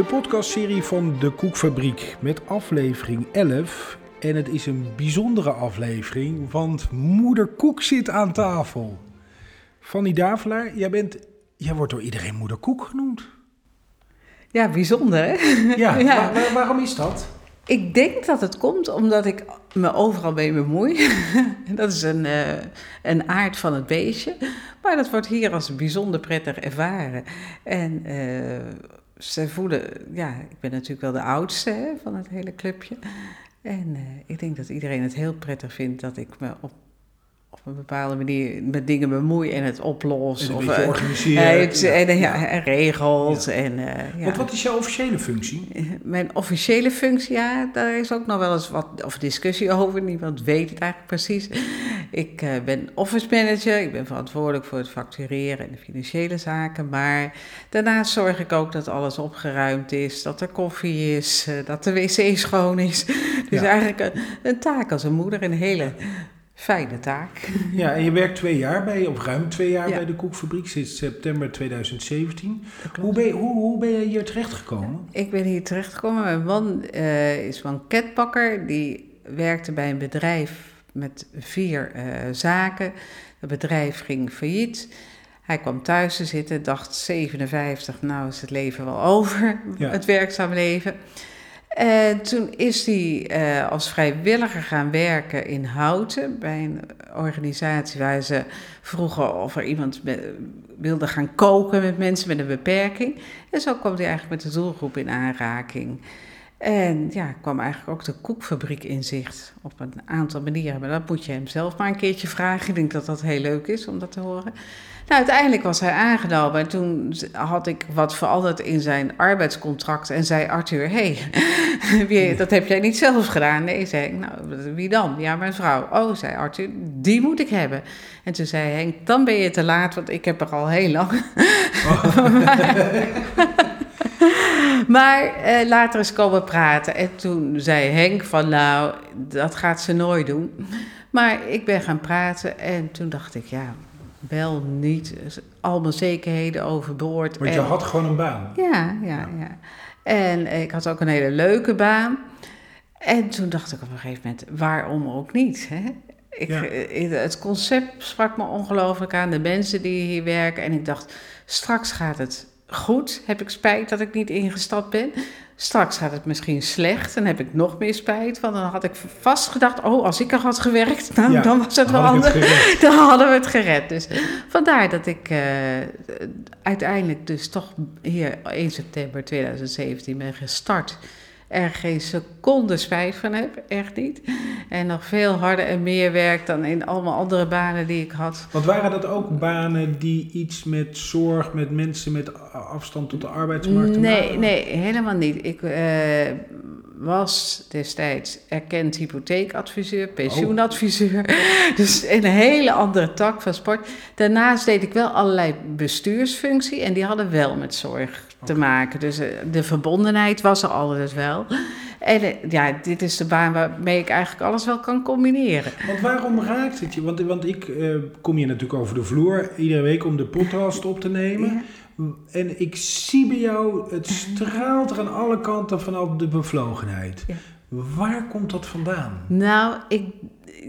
De podcastserie van De Koekfabriek met aflevering 11. En het is een bijzondere aflevering, want moeder Koek zit aan tafel. Fanny Davelaar, jij, bent, jij wordt door iedereen moeder Koek genoemd. Ja, bijzonder hè? Ja, waar- waar- waarom is dat? Ik denk dat het komt omdat ik me overal mee bemoei. dat is een, eh, een aard van het beestje. Maar dat wordt hier als bijzonder prettig ervaren. En eh, ze voelen, ja, ik ben natuurlijk wel de oudste hè, van het hele clubje. En eh, ik denk dat iedereen het heel prettig vindt dat ik me op, op een bepaalde manier met dingen bemoei en het oplos. En een of, beetje organiseren. het- en, Ja. ja, en regelt. Ja. En. Want wat is jouw officiële functie? Mijn officiële functie, ja, daar is ook nog wel eens wat of discussie over. Niemand weet het eigenlijk precies. Ik eh, ben office manager, ik ben verantwoordelijk voor het factureren en de financiële zaken. Maar daarnaast zorg ik ook dat alles opgeruimd is, dat er koffie is, eh, dat de wc schoon is. Dus Ja. eigenlijk een, een taak als een moeder, een hele fijne taak. Ja, en je werkt twee jaar bij, of ruim twee jaar Ja. bij de Koekfabriek, sinds september 2017. Dat klopt. Hoe ben, je, hoe, hoe ben je hier terechtgekomen? Ik ben hier terechtgekomen. Mijn man eh, is banketbakker. Die werkte bij een bedrijf met vier eh, zaken. Het bedrijf ging failliet. Hij kwam thuis te zitten, dacht 57, nou is het leven wel over, Ja. het werkzaam leven. En toen is hij eh, als vrijwilliger gaan werken in Houten bij een organisatie waar ze vroegen of er iemand wilde gaan koken met mensen met een beperking. En zo kwam hij eigenlijk met de doelgroep in aanraking. En ja, kwam eigenlijk ook de koekfabriek in zicht op een aantal manieren. Maar dat moet je hem zelf maar een keertje vragen. Ik denk dat dat heel leuk is om dat te horen. Nou, uiteindelijk was hij aangenomen en toen had ik wat veranderd in zijn arbeidscontract. En zei Arthur, hey, dat heb jij niet zelf gedaan? Nee, zei ik, nou, wie dan? Ja, mijn vrouw. Oh, zei Arthur, die moet ik hebben. En toen zei Henk, dan ben je te laat, want ik heb er al heel lang. Maar eh, later eens komen praten. En toen zei Henk van nou, dat gaat ze nooit doen. Maar ik ben gaan praten en toen dacht ik, ja, wel niet. Al mijn zekerheden overboord. Want je En- had gewoon een baan. ja, ja, ja. En ik had ook een hele leuke baan. En toen dacht ik op een gegeven moment, waarom ook niet? Hè? Ik, Ja. eh, Het concept sprak me ongelooflijk aan, de mensen die hier werken. En ik dacht, straks gaat het goed. Heb ik spijt dat ik niet ingestapt ben. Straks gaat het misschien slecht. Dan heb ik nog meer spijt. Want dan had ik vast gedacht, oh, als ik er had gewerkt, nou, Ja, dan was het wel het anders. Dan hadden we het gered. Dus vandaar dat ik eh, uiteindelijk dus toch hier 1 september 2017 ben gestart. Er geen seconde spijt van heb, echt niet. En nog veel harder en meer werk dan in allemaal andere banen die ik had. Want waren dat ook banen die iets met zorg, met mensen met afstand tot de arbeidsmarkt te maken Nee, nee, helemaal niet. Ik eh, was destijds erkend hypotheekadviseur, pensioenadviseur. Dus een hele andere tak van sport. Daarnaast deed ik wel allerlei bestuursfunctie en die hadden wel met zorg te maken. Dus eh, de verbondenheid was er altijd wel. En eh, ja, dit is de baan waarmee ik eigenlijk alles wel kan combineren. Want waarom raakt het je? Want, want ik eh, kom hier natuurlijk over de vloer iedere week om de podcast op te nemen. En ik zie bij jou, het straalt er aan alle kanten vanaf de bevlogenheid. Ja. Waar komt dat vandaan? Nou, ik,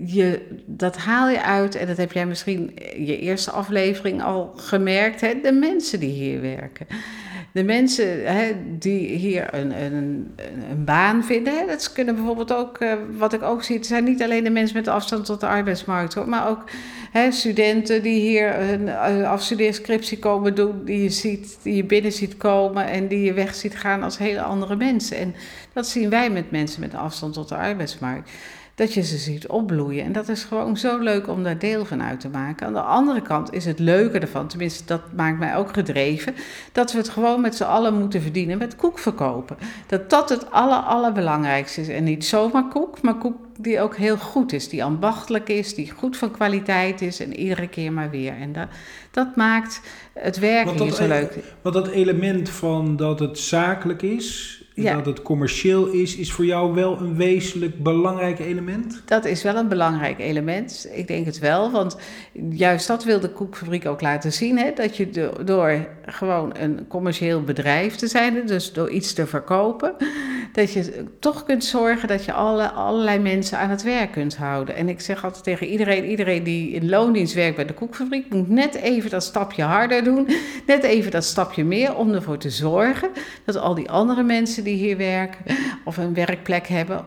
je, dat haal je uit en dat heb jij misschien je eerste aflevering al gemerkt. Hè? De mensen die hier werken. De mensen hè, die hier een, een, een, een baan vinden. Hè? Dat kunnen bijvoorbeeld ook, eh, wat ik ook zie, het zijn niet alleen de mensen met afstand tot de arbeidsmarkt. Hoor, maar ook studenten die hier een uh, afstudeerscriptie komen doen. Die je, ziet, die je binnen ziet komen en die je weg ziet gaan als hele andere mensen. En dat zien wij met mensen met afstand tot de arbeidsmarkt. Dat je ze ziet opbloeien. En dat is gewoon zo leuk om daar deel van uit te maken. Aan de andere kant is het leuke ervan, tenminste dat maakt mij ook gedreven, dat we het gewoon met z'n allen moeten verdienen met koek verkopen. Dat dat het aller, allerbelangrijkste is. En niet zomaar koek, maar koek die ook heel goed is, die ambachtelijk is, die goed van kwaliteit is en iedere keer maar weer. En dat, dat maakt het werken hier zo e- leuk. Want dat element van dat het zakelijk is, Ja. dat het commercieel is, is voor jou wel een wezenlijk belangrijk element? Dat is wel een belangrijk element. Ik denk het wel, want juist dat wil de koekfabriek ook laten zien. Hè? Dat je do- door gewoon een commercieel bedrijf te zijn, dus door iets te verkopen, dat je toch kunt zorgen dat je alle, allerlei mensen aan het werk kunt houden. En ik zeg altijd tegen iedereen, iedereen die in loondienst werkt bij de koekfabriek, moet net even dat stapje harder doen, net even dat stapje meer om ervoor te zorgen dat al die andere mensen die hier werken of een werkplek hebben,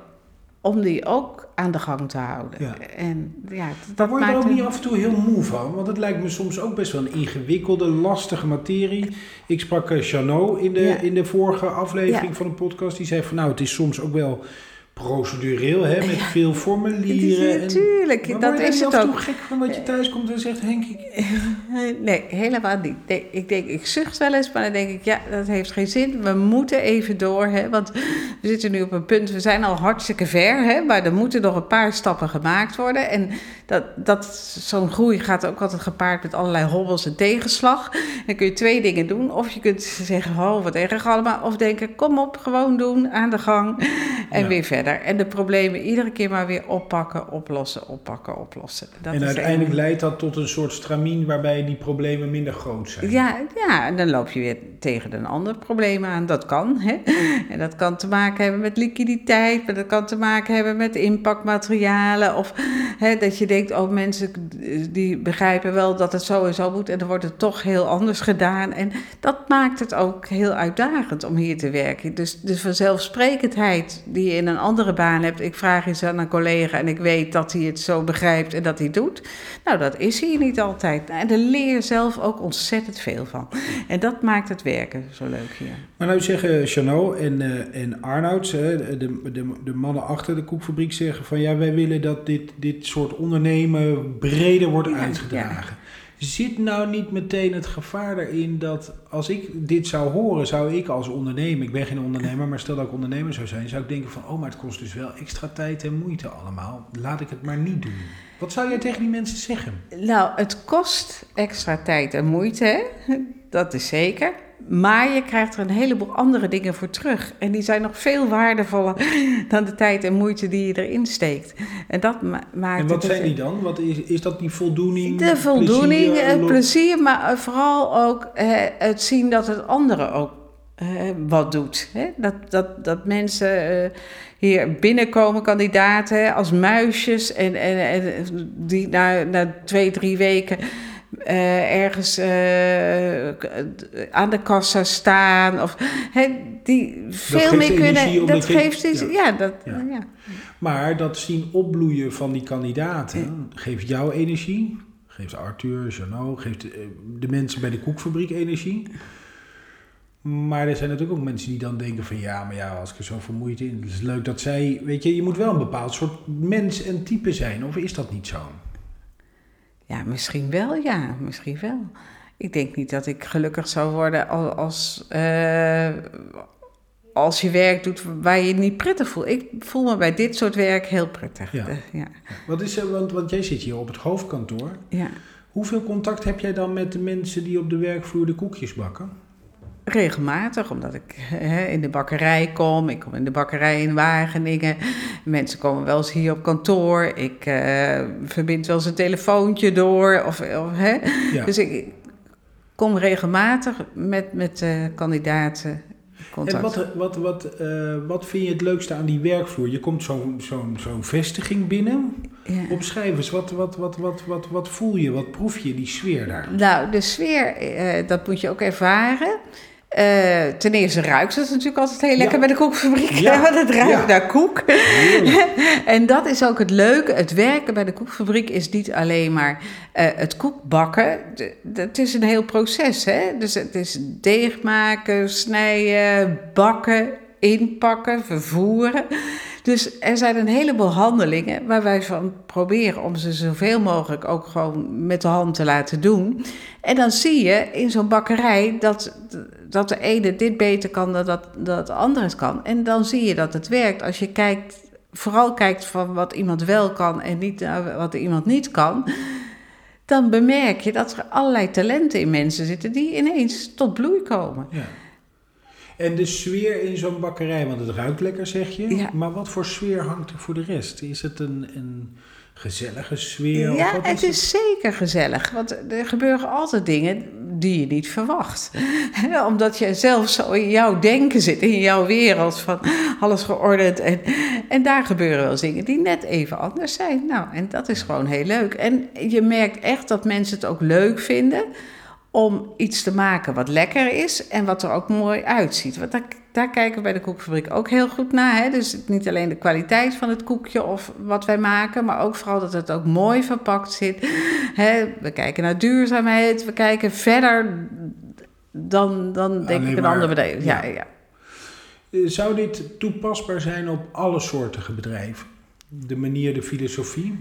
om die ook aan de gang te houden. Ja. En ja, dat Daar word je er ook een- niet af en toe heel moe van? Want het lijkt me soms ook best wel een ingewikkelde, lastige materie. Ik sprak eh, Jeannot in de, Ja. in de vorige aflevering Ja. van een podcast. Die zei van nou, het is soms ook wel procedureel, hè, met veel formulieren. en, natuurlijk, maar dat word je is het ook. toe gek van dat je thuis komt en zegt Henk, ik... Nee, helemaal niet. Nee, ik denk, ik zucht wel eens, maar dan denk ik, ja, dat heeft geen zin. We moeten even door, hè, want we zitten nu op een punt, we zijn al hartstikke ver, hè, maar er moeten nog een paar stappen gemaakt worden. En dat, dat, zo'n groei gaat ook altijd gepaard met allerlei hobbels en tegenslag. Dan kun je twee dingen doen. Of je kunt zeggen, oh, wat erg allemaal. Of denken, kom op, gewoon doen, aan de gang. En Ja. weer verder. En de problemen iedere keer maar weer oppakken, oplossen, oppakken, oplossen. Dat en uiteindelijk leidt dat tot een soort stramien waarbij die problemen minder groot zijn. Ja, ja, en dan loop je weer tegen een ander probleem aan. Dat kan. Hè? En dat kan te maken hebben met liquiditeit, maar dat kan te maken hebben met inpakmaterialen. Of hè, dat je denkt, oh mensen die begrijpen wel dat het zo en zo moet. En dan wordt het toch heel anders gedaan. En dat maakt het ook heel uitdagend om hier te werken. Dus de vanzelfsprekendheid die je in een andere baan hebt. Ik vraag eens aan een collega en ik weet dat hij het zo begrijpt en dat hij doet. Nou, dat is hier niet altijd. En daar leer je zelf ook ontzettend veel van. En dat maakt het werken zo leuk hier. Maar nou zeggen Chanot en, eh en Arnoud, hè, de, de, de mannen achter de koekfabriek, zeggen van ja, wij willen dat dit, dit soort ondernemen breder wordt Ja, uitgedragen. Zit nou niet meteen het gevaar erin dat als ik dit zou horen, zou ik als ondernemer, ik ben geen ondernemer, maar stel dat ik ondernemer zou zijn, zou ik denken van oh, maar het kost dus wel extra tijd en moeite allemaal. Laat ik het maar niet doen. Wat zou jij tegen die mensen zeggen? Nou, het kost extra tijd en moeite, hè? dat is zeker. Maar je krijgt er een heleboel andere dingen voor terug. En die zijn nog veel waardevoller dan de tijd en moeite die je erin steekt. En dat ma- maakt En wat het zijn die dan? Wat is, is dat die voldoening? De voldoening, plezier, het plezier, maar eh, vooral ook eh, het zien dat het anderen ook eh, wat doet. Hè? Dat, dat, dat mensen eh, hier binnenkomen, kandidaten, als muisjes, en, en, en die na, na twee, drie weken. Eh, ergens eh, k- aan de kassa staan. Of, die veel meer energie, kunnen. Dat geeft dus, ja. ja. dat, Ja. ja. Maar dat zien opbloeien van die kandidaten geeft jou energie, geeft Arthur, Janot, geeft eh, de mensen bij de koekfabriek energie. Maar er zijn natuurlijk ook mensen die dan denken van ja, maar ja, als ik er zo vermoeid in, het is leuk dat zij, weet je, je moet wel een bepaald soort mens en type zijn, of is dat niet zo? Ja, misschien wel, ja, misschien wel. Ik denk niet dat ik gelukkig zou worden als, als, eh, als je werk doet waar je je niet prettig voelt. Ik voel me bij dit soort werk heel prettig. Ja. Eh, ja. Wat is er, want, want jij zit hier op het hoofdkantoor. ja. Hoeveel contact heb jij dan met de mensen die op de werkvloer de koekjes bakken? Regelmatig, omdat ik hè, in de bakkerij kom. Ik kom in de bakkerij in Wageningen. Mensen komen wel eens hier op kantoor. Ik eh, verbind wel eens een telefoontje door. Of, of. Ja. Dus ik kom regelmatig met, met eh, kandidaten contact. En wat, wat, wat, eh, wat vind je het leukste aan die werkvloer? Je komt zo'n zo'n zo'n vestiging binnen. Ja. Opschrijf eens, wat, wat, wat, wat, wat, wat voel je, wat proef je, die sfeer daar? Nou, de sfeer, dat moet je ook ervaren. Eh, ten eerste ruikt het natuurlijk altijd heel lekker Ja. bij de koekfabriek. Ja. Want het ruikt Ja. naar koek. En dat is ook het leuke. Het werken bij de koekfabriek is niet alleen maar eh, het koekbakken. Het is een heel proces. Hè? Dus het is deeg maken, snijden, bakken, inpakken, vervoeren. Dus er zijn een heleboel handelingen waar wij van proberen om ze zoveel mogelijk ook gewoon met de hand te laten doen. En dan zie je in zo'n bakkerij dat, dat de ene dit beter kan dan dat, dat de andere het kan. En dan zie je dat het werkt. Als je kijkt, vooral kijkt van wat iemand wel kan en niet wat iemand niet kan. Dan bemerk je dat er allerlei talenten in mensen zitten die ineens tot bloei komen. Ja. En de sfeer in zo'n bakkerij, want het ruikt lekker zeg je. Ja. Maar wat voor sfeer hangt er voor de rest? Is het een, een gezellige sfeer? of Ja, het is zeker gezellig. Want er gebeuren altijd dingen die je niet verwacht. Omdat je zelf zo in jouw denken zit, in jouw wereld van alles geordend. En, en daar gebeuren wel dingen die net even anders zijn. Nou, en dat is gewoon heel leuk. En je merkt echt dat mensen het ook leuk vinden om iets te maken wat lekker is en wat er ook mooi uitziet. Want daar, daar kijken we bij de koekfabriek ook heel goed naar. Hè? Dus niet alleen de kwaliteit van het koekje of wat wij maken, maar ook vooral dat het ook mooi verpakt zit. Hè? We kijken naar duurzaamheid, we kijken verder dan, dan denk Alleen ik een ander bedrijf. Ja, ja. ja. Eh, Zou dit toepasbaar zijn op alle soorten bedrijven? De manier, de filosofie?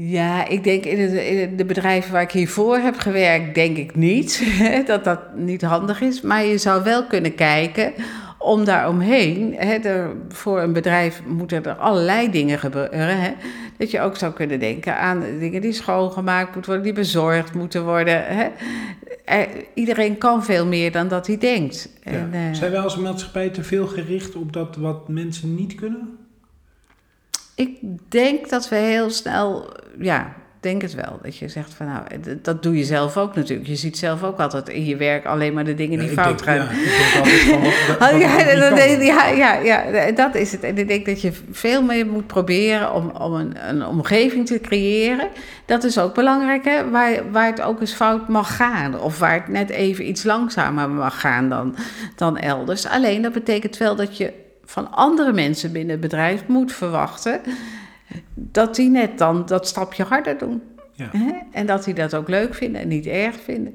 Ja, ik denk in de, in de bedrijven waar ik hiervoor heb gewerkt, denk ik niet dat dat niet handig is. Maar je zou wel kunnen kijken om daaromheen, hè, er, voor een bedrijf moeten er allerlei dingen gebeuren. Hè, dat je ook zou kunnen denken aan dingen die schoongemaakt moeten worden, die bezorgd moeten worden. Hè. Er- iedereen kan veel meer dan dat hij denkt. Ja. En, eh, Zijn wij als maatschappij te veel gericht op dat wat mensen niet kunnen? Ik denk dat we heel snel, ja, ik denk het wel. Dat je zegt van nou, dat doe je zelf ook natuurlijk. Je ziet zelf ook altijd in je werk alleen maar de dingen die Ja, fout gaan. Ja, ja, ja, dat is het. En ik denk dat je veel meer moet proberen om, om een, een omgeving te creëren. Dat is ook belangrijk, hè? Waar, waar het ook eens fout mag gaan. Of waar het net even iets langzamer mag gaan dan, dan elders. Alleen dat betekent wel dat je van andere mensen binnen het bedrijf moet verwachten. dat die net dan dat stapje harder doen. Ja. En dat die dat ook leuk vinden en niet erg vinden.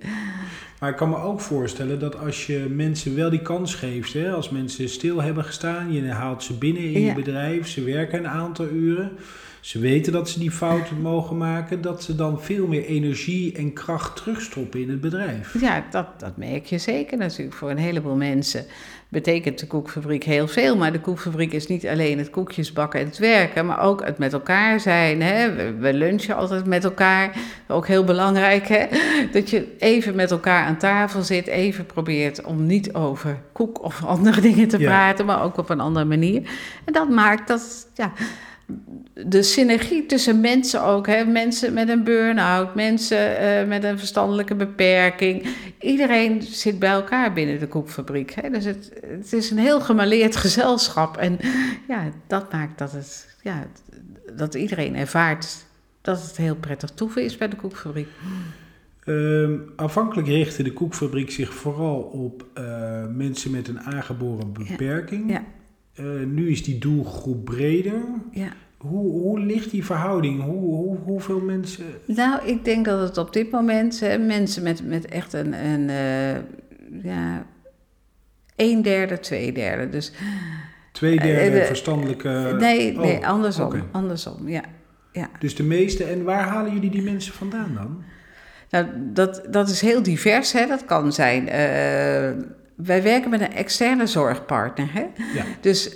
Maar ik kan me ook voorstellen dat als je mensen wel die kans geeft, hè, als mensen stil hebben gestaan, je haalt ze binnen in je bedrijf, ze werken een aantal uren, ze weten dat ze die fouten mogen maken, dat ze dan veel meer energie en kracht terugstoppen in het bedrijf. Ja, dat, dat merk je zeker natuurlijk. Voor een heleboel mensen betekent de koekfabriek heel veel. Maar de koekfabriek is niet alleen het koekjes bakken en het werken, maar ook het met elkaar zijn. Hè? We, we lunchen altijd met elkaar. Ook heel belangrijk, hè? dat je even met elkaar aan tafel zit, even probeert om niet over koek of andere dingen te Ja. praten, maar ook op een andere manier. En dat maakt dat, ja, de synergie tussen mensen ook. Hè? Mensen met een burn-out, mensen eh, met een verstandelijke beperking. Iedereen zit bij elkaar binnen de koekfabriek. Hè? Dus het, het is een heel gemaleerd gezelschap. En ja, dat maakt dat, het, ja, dat iedereen ervaart dat het heel prettig toeven is bij de koekfabriek. Ehm, aanvankelijk richtte de koekfabriek zich vooral op eh, mensen met een aangeboren beperking. ja. Eh, nu is die doelgroep breder. Ja. Hoe, hoe ligt die verhouding? Hoe, hoe, hoeveel mensen... Nou, ik denk dat het op dit moment hè, mensen met, met echt een, een eh, ja, een derde, twee derde. Dus Twee derde Eh, de- verstandelijke... nee, oh, nee, andersom. Andersom, ja. ja. Dus de meeste. En waar halen jullie die mensen vandaan dan? Nou, dat, dat is heel divers, hè. Dat kan zijn... wij werken met een externe zorgpartner, hè. Ja. Dus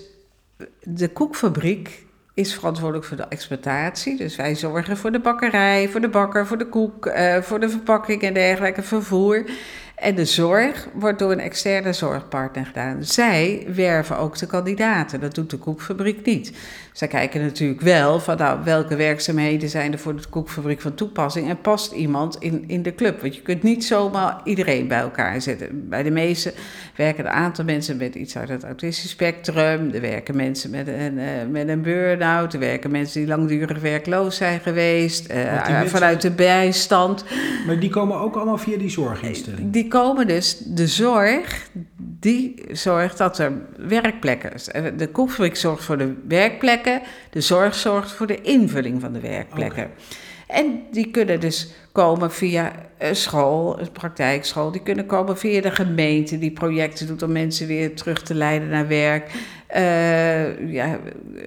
de koekfabriek is verantwoordelijk voor de exploitatie. Dus wij zorgen voor de bakkerij, voor de bakker, voor de koek, eh, voor de verpakking en dergelijke, vervoer. En de zorg wordt door een externe zorgpartner gedaan. Zij werven ook de kandidaten. Dat doet de koekfabriek niet. Zij kijken natuurlijk wel van nou, welke werkzaamheden zijn er voor de koekfabriek van toepassing en past iemand in, in de club. Want je kunt niet zomaar iedereen bij elkaar zetten. Bij de meeste werken een aantal mensen met iets uit het autistisch spectrum. Er werken mensen met een, eh, met een burn-out. Er werken mensen die langdurig werkloos zijn geweest. eh, Vanuit de bijstand. Maar die komen ook allemaal via die zorginstelling. Die komen dus, de zorg, die zorgt dat er werkplekken... De koekfabriek zorgt voor de werkplekken, de zorg zorgt voor de invulling van de werkplekken. En die kunnen dus komen via een school, een praktijkschool. Die kunnen komen via de gemeente die projecten doet om mensen weer terug te leiden naar werk. Eh, ja,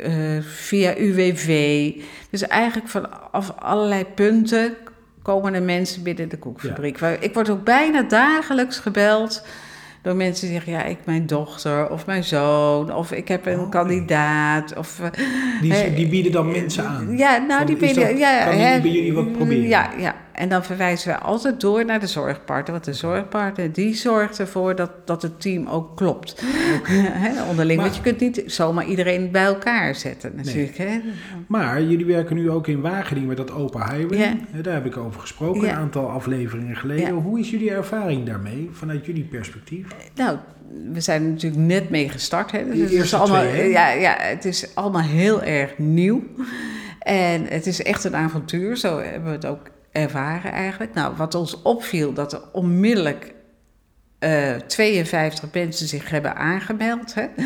eh, via UWV. Dus eigenlijk vanaf allerlei punten komen er mensen binnen de koekfabriek. Ik word ook bijna dagelijks gebeld door mensen die zeggen... ja, ik mijn dochter of mijn zoon... of ik heb een Oh, kandidaat. Of, eh, Die, die bieden dan mensen aan. ja, nou, Van, die bieden... dat- ja, kan die bij jullie wat proberen? Ja, ja. En dan verwijzen we altijd door naar de zorgpartner. Want de zorgpartner die zorgt ervoor dat, dat het team ook klopt. Onderling. Maar- want je kunt niet zomaar iedereen bij elkaar zetten natuurlijk. Maar jullie werken nu ook in Wageningen met dat Open Highway. Ja. Daar heb ik over gesproken, Ja. een aantal afleveringen geleden. Ja. Hoe is jullie ervaring daarmee, vanuit jullie perspectief? Nou, we zijn er natuurlijk net mee gestart. Hè? Dus het, is allemaal, twee, ja, ja, het is allemaal heel erg nieuw. En het is echt een avontuur, zo hebben we het ook ervaren eigenlijk. Nou, wat ons opviel, dat er onmiddellijk eh 52 mensen zich hebben aangemeld. Hè?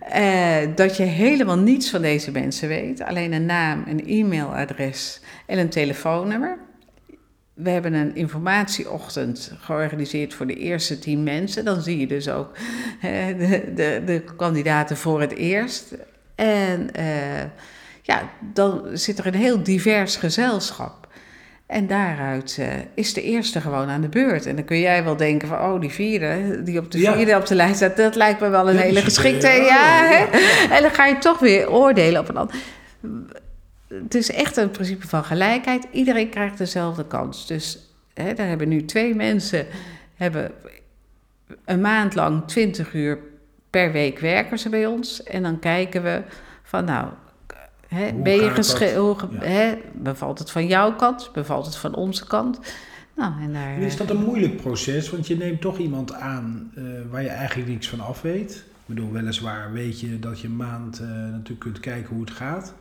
Eh, dat je helemaal niets van deze mensen weet. Alleen een naam, een e-mailadres en een telefoonnummer. We hebben een informatieochtend georganiseerd voor de eerste tien mensen. Dan zie je dus ook de, de, de kandidaten voor het eerst. En eh, ja, dan zit er een heel divers gezelschap. En daaruit eh, is de eerste gewoon aan de beurt. En dan kun jij wel denken van, oh, die vierde, die op de Ja. vierde op de lijst staat, dat lijkt me wel een Ja, hele geschikte. ja. Ja, hè? Ja. En dan ga je toch weer oordelen op een ander. Het is echt een principe van gelijkheid. Iedereen krijgt dezelfde kans. Dus hè, daar hebben nu twee mensen hebben een maand lang 20 uur per week werken ze bij ons. En dan kijken we van nou, hè, ben je? Ja. Bevalt het van jouw kant? Bevalt het van onze kant? Nou, en daar, En is dat een moeilijk proces? Want je neemt toch iemand aan eh, waar je eigenlijk niks van af weet. Ik bedoel, weliswaar weet je dat je een maand eh, natuurlijk kunt kijken hoe het gaat.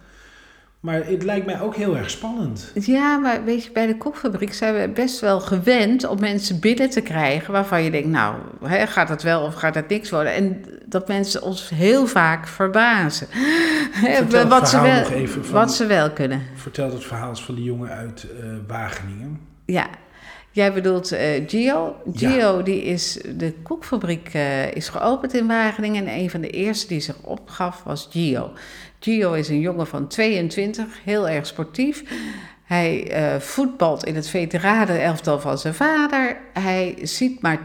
Maar het lijkt mij ook heel erg spannend. Ja, maar weet je, bij de koekfabriek zijn we best wel gewend om mensen binnen te krijgen waarvan je denkt, nou, hè, gaat het wel of gaat het niks worden? En dat mensen ons heel vaak verbazen. Vertel wat, ze wel, van- wat ze wel kunnen. Vertel het verhaal van die jongen uit eh, Wageningen. Ja, jij bedoelt eh, Gio. Ja. Gio, die is, de koekfabriek eh, is geopend in Wageningen en een van de eerste die zich opgaf was Gio. Gio is een jongen van 22, heel erg sportief. Hij eh, voetbalt in het veteranenelftal van zijn vader. Hij ziet maar 10%.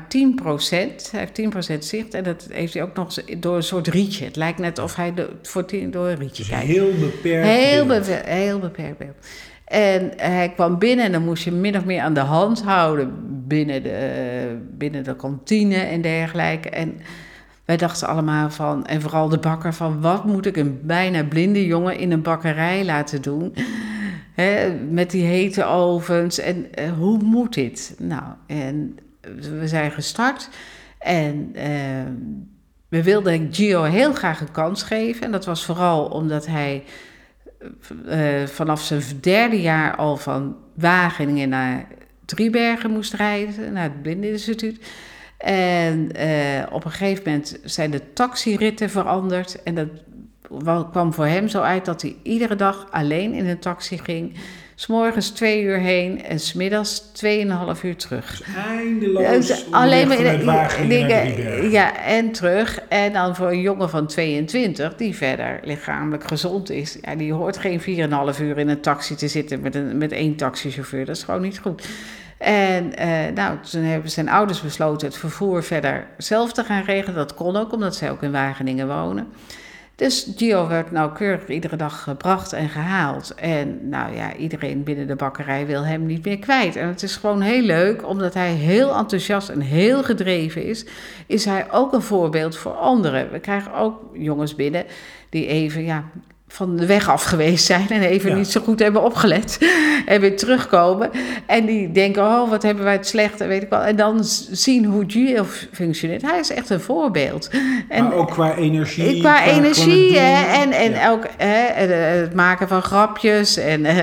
Hij heeft 10% zicht en dat heeft hij ook nog door een soort rietje. Het lijkt net of hij de, voor tien- door een rietje Dus kijkt. heel beperkt. Heel, beeld. beperkt, heel beperkt beeld. En hij kwam binnen en dan moest je min of meer aan de hand houden binnen de, binnen de kantine en dergelijke. En wij dachten allemaal van, en vooral de bakker, van wat moet ik een bijna blinde jongen in een bakkerij laten doen? Met die hete ovens en eh, hoe moet dit? Nou, en we zijn gestart en eh, we wilden Gio heel graag een kans geven. En dat was vooral omdat hij eh, vanaf zijn derde jaar al van Wageningen naar Driebergen moest rijden, naar het Blindeninstituut. En eh, op een gegeven moment zijn de taxiritten veranderd. En dat wa- kwam voor hem zo uit dat hij iedere dag alleen in een taxi ging. S'morgens twee uur heen en smiddags tweeënhalf uur terug. Dus eindeloos dus alleen maar dingen- ja, en terug. En dan voor een jongen van 22, die verder lichamelijk gezond is, ja, die hoort geen 4,5 uur in een taxi te zitten met, een, met één taxichauffeur. Dat is gewoon niet goed. En eh, nou, toen hebben zijn ouders besloten het vervoer verder zelf te gaan regelen. Dat kon ook, omdat zij ook in Wageningen wonen. Dus Gio werd nauwkeurig iedere dag gebracht en gehaald. En nou ja, iedereen binnen de bakkerij wil hem niet meer kwijt. En het is gewoon heel leuk, omdat hij heel enthousiast en heel gedreven is, is hij ook een voorbeeld voor anderen. We krijgen ook jongens binnen die even ja, van de weg af geweest zijn en even Ja. niet zo goed hebben opgelet. En weer terugkomen. En die denken, oh, wat hebben wij het slecht en weet ik wel. En dan zien hoe Gio functioneert. Hij is echt een voorbeeld. En, maar ook qua energie. qua gewoon energie hè, en, en Ja. ook hè, het, maken van grapjes. En, eh,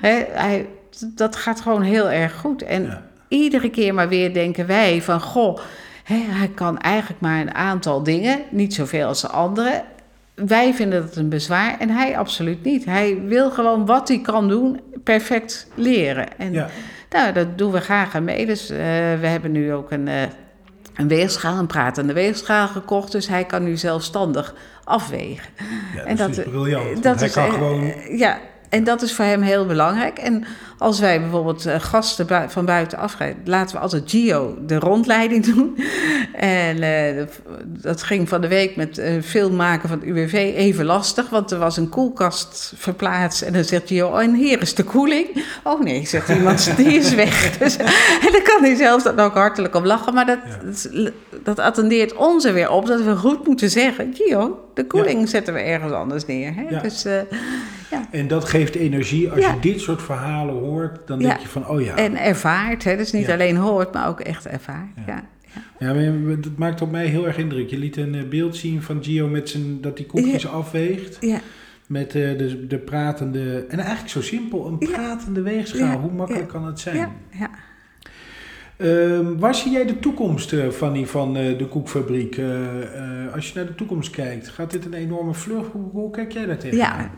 hè, hij, dat gaat gewoon heel erg goed. En Ja. iedere keer maar weer denken wij van... goh, hè, hij kan eigenlijk maar een aantal dingen. Niet zoveel als de anderen. Wij vinden dat een bezwaar en hij absoluut niet. Hij wil gewoon wat hij kan doen perfect leren. En Ja. nou, dat doen we graag aan mee. Dus eh, we hebben nu ook een, eh, een weegschaal, een pratende weegschaal gekocht. Dus hij kan nu zelfstandig afwegen. Ja, en dat, is briljant. want dat hij is, kan eh, gewoon eh, ja, En dat is voor hem heel belangrijk. En als wij bijvoorbeeld uh, gasten bui van buitenaf gaan, laten we altijd Gio de rondleiding doen. En uh, dat ging van de week met uh, film maken van het UWV even lastig, want er was een koelkast verplaatst. En dan zegt Gio, oh, en hier is de koeling. Oh nee, zegt iemand, die is weg. Dus, en dan kan hij zelf dan ook hartelijk om lachen. Maar dat, ja. dat, attendeert ons er weer op dat we goed moeten zeggen, Gio, de koeling ja. zetten we ergens anders neer. Hè? Ja. Dus, ja. En dat geeft energie. Als je dit soort verhalen hoort, dan denk je van, oh ja. En ervaart, hè? dus niet alleen hoort, maar ook echt ervaart. Ja. Ja, dat maakt op mij heel erg indruk. Je liet een beeld zien van Gio met zijn, dat hij koekjes afweegt. Ja. Met uh, de, de pratende, en eigenlijk zo simpel, een pratende weegschaal. Hoe makkelijk kan het zijn? Ja, ja. Waar zie jij de toekomst, uh, Fanny, van uh, de koekfabriek? als je naar de toekomst kijkt, gaat dit een enorme vlucht? Hoe, kijk jij daar tegen? Ja,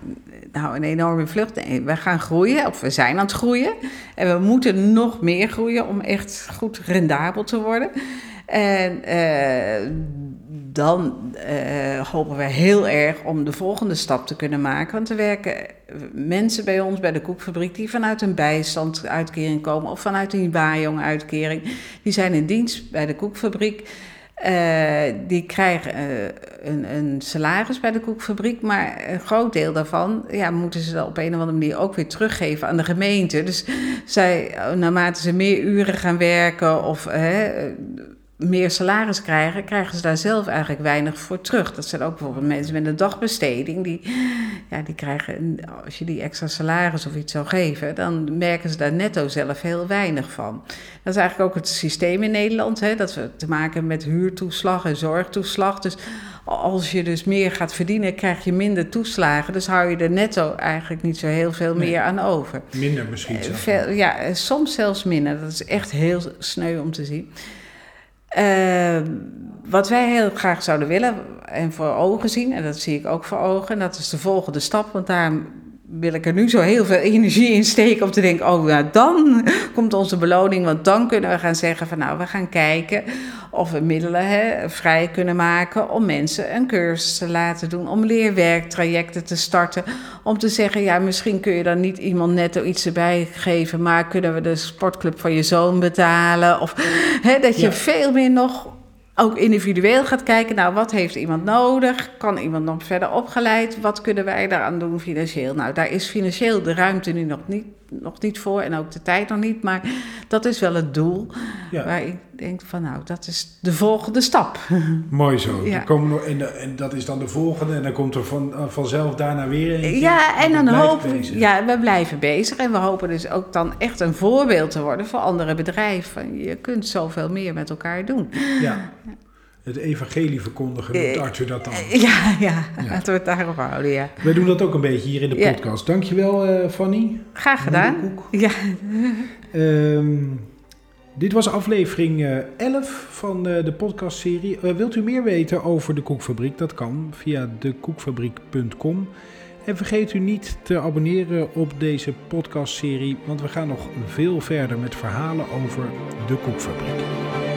nou, een enorme vlucht. We gaan groeien, of we zijn aan het groeien. En we moeten nog meer groeien om echt goed rendabel te worden. En dan uh, hopen we heel erg om de volgende stap te kunnen maken. Want er werken mensen bij ons bij de koekfabriek die vanuit een bijstandsuitkering komen of vanuit een Bajong-uitkering. Die zijn in dienst bij de koekfabriek. Uh, die krijgen een, een, salaris bij de koekfabriek, maar een groot deel daarvan ja, moeten ze dan op een of andere manier ook weer teruggeven aan de gemeente. Dus zij, naarmate ze meer uren gaan werken of meer salaris krijgen, krijgen ze daar zelf eigenlijk weinig voor terug. Dat zijn ook bijvoorbeeld mensen met een dagbesteding. Die, ja, die krijgen, als je die extra salaris of iets zou geven, dan merken ze daar netto zelf heel weinig van. Dat is eigenlijk ook het systeem in Nederland, hè, dat we te maken hebben met huurtoeslag en zorgtoeslag. Dus als je dus meer gaat verdienen, krijg je minder toeslagen. Dus hou je er netto eigenlijk niet zo heel veel meer aan over. Minder misschien zelfs. Veel, ja, soms zelfs minder. Dat is echt heel sneu om te zien. Uh, wat wij heel graag zouden willen en voor ogen zien, en dat zie ik ook voor ogen, en dat is de volgende stap, want daar wil ik er nu zo heel veel energie in steken om te denken, oh ja, dan komt onze beloning, want dan kunnen we gaan zeggen van nou, we gaan kijken of we middelen hè, vrij kunnen maken om mensen een cursus te laten doen, om leerwerktrajecten te starten, om te zeggen, ja, misschien kun je dan niet iemand netto iets erbij geven, maar kunnen we de sportclub van je zoon betalen, of hè, dat je ja. veel meer nog ook individueel gaat kijken, nou, wat heeft iemand nodig? Kan iemand nog verder opgeleid? Wat kunnen wij daaraan doen financieel? Nou, daar is financieel de ruimte nu nog niet, nog niet voor en ook de tijd nog niet, maar dat is wel het doel ja. waar ik denk van, nou, dat is de volgende stap. Mooi zo. Ja. komen nog, en, en, dat is dan de volgende en dan komt er van, vanzelf daarna weer een. Ja, en dan hopen ja, we blijven bezig en we hopen dus ook dan echt een voorbeeld te worden voor andere bedrijven. Je kunt zoveel meer met elkaar doen. Ja het evangelie verkondigen, noemt Arthur dat dan. Ja, ja, ja. laten we het daarop houden, ja. Wij doen dat ook een beetje hier in de podcast. Dankjewel, uh, Fanny. Graag gedaan. Ja. Um, dit was aflevering uh, 11 van de podcastserie. Uh, wilt u meer weten over de Koekfabriek? Dat kan via dekoekfabriek.com. En vergeet u niet te abonneren op deze podcastserie, want we gaan nog veel verder met verhalen over de Koekfabriek.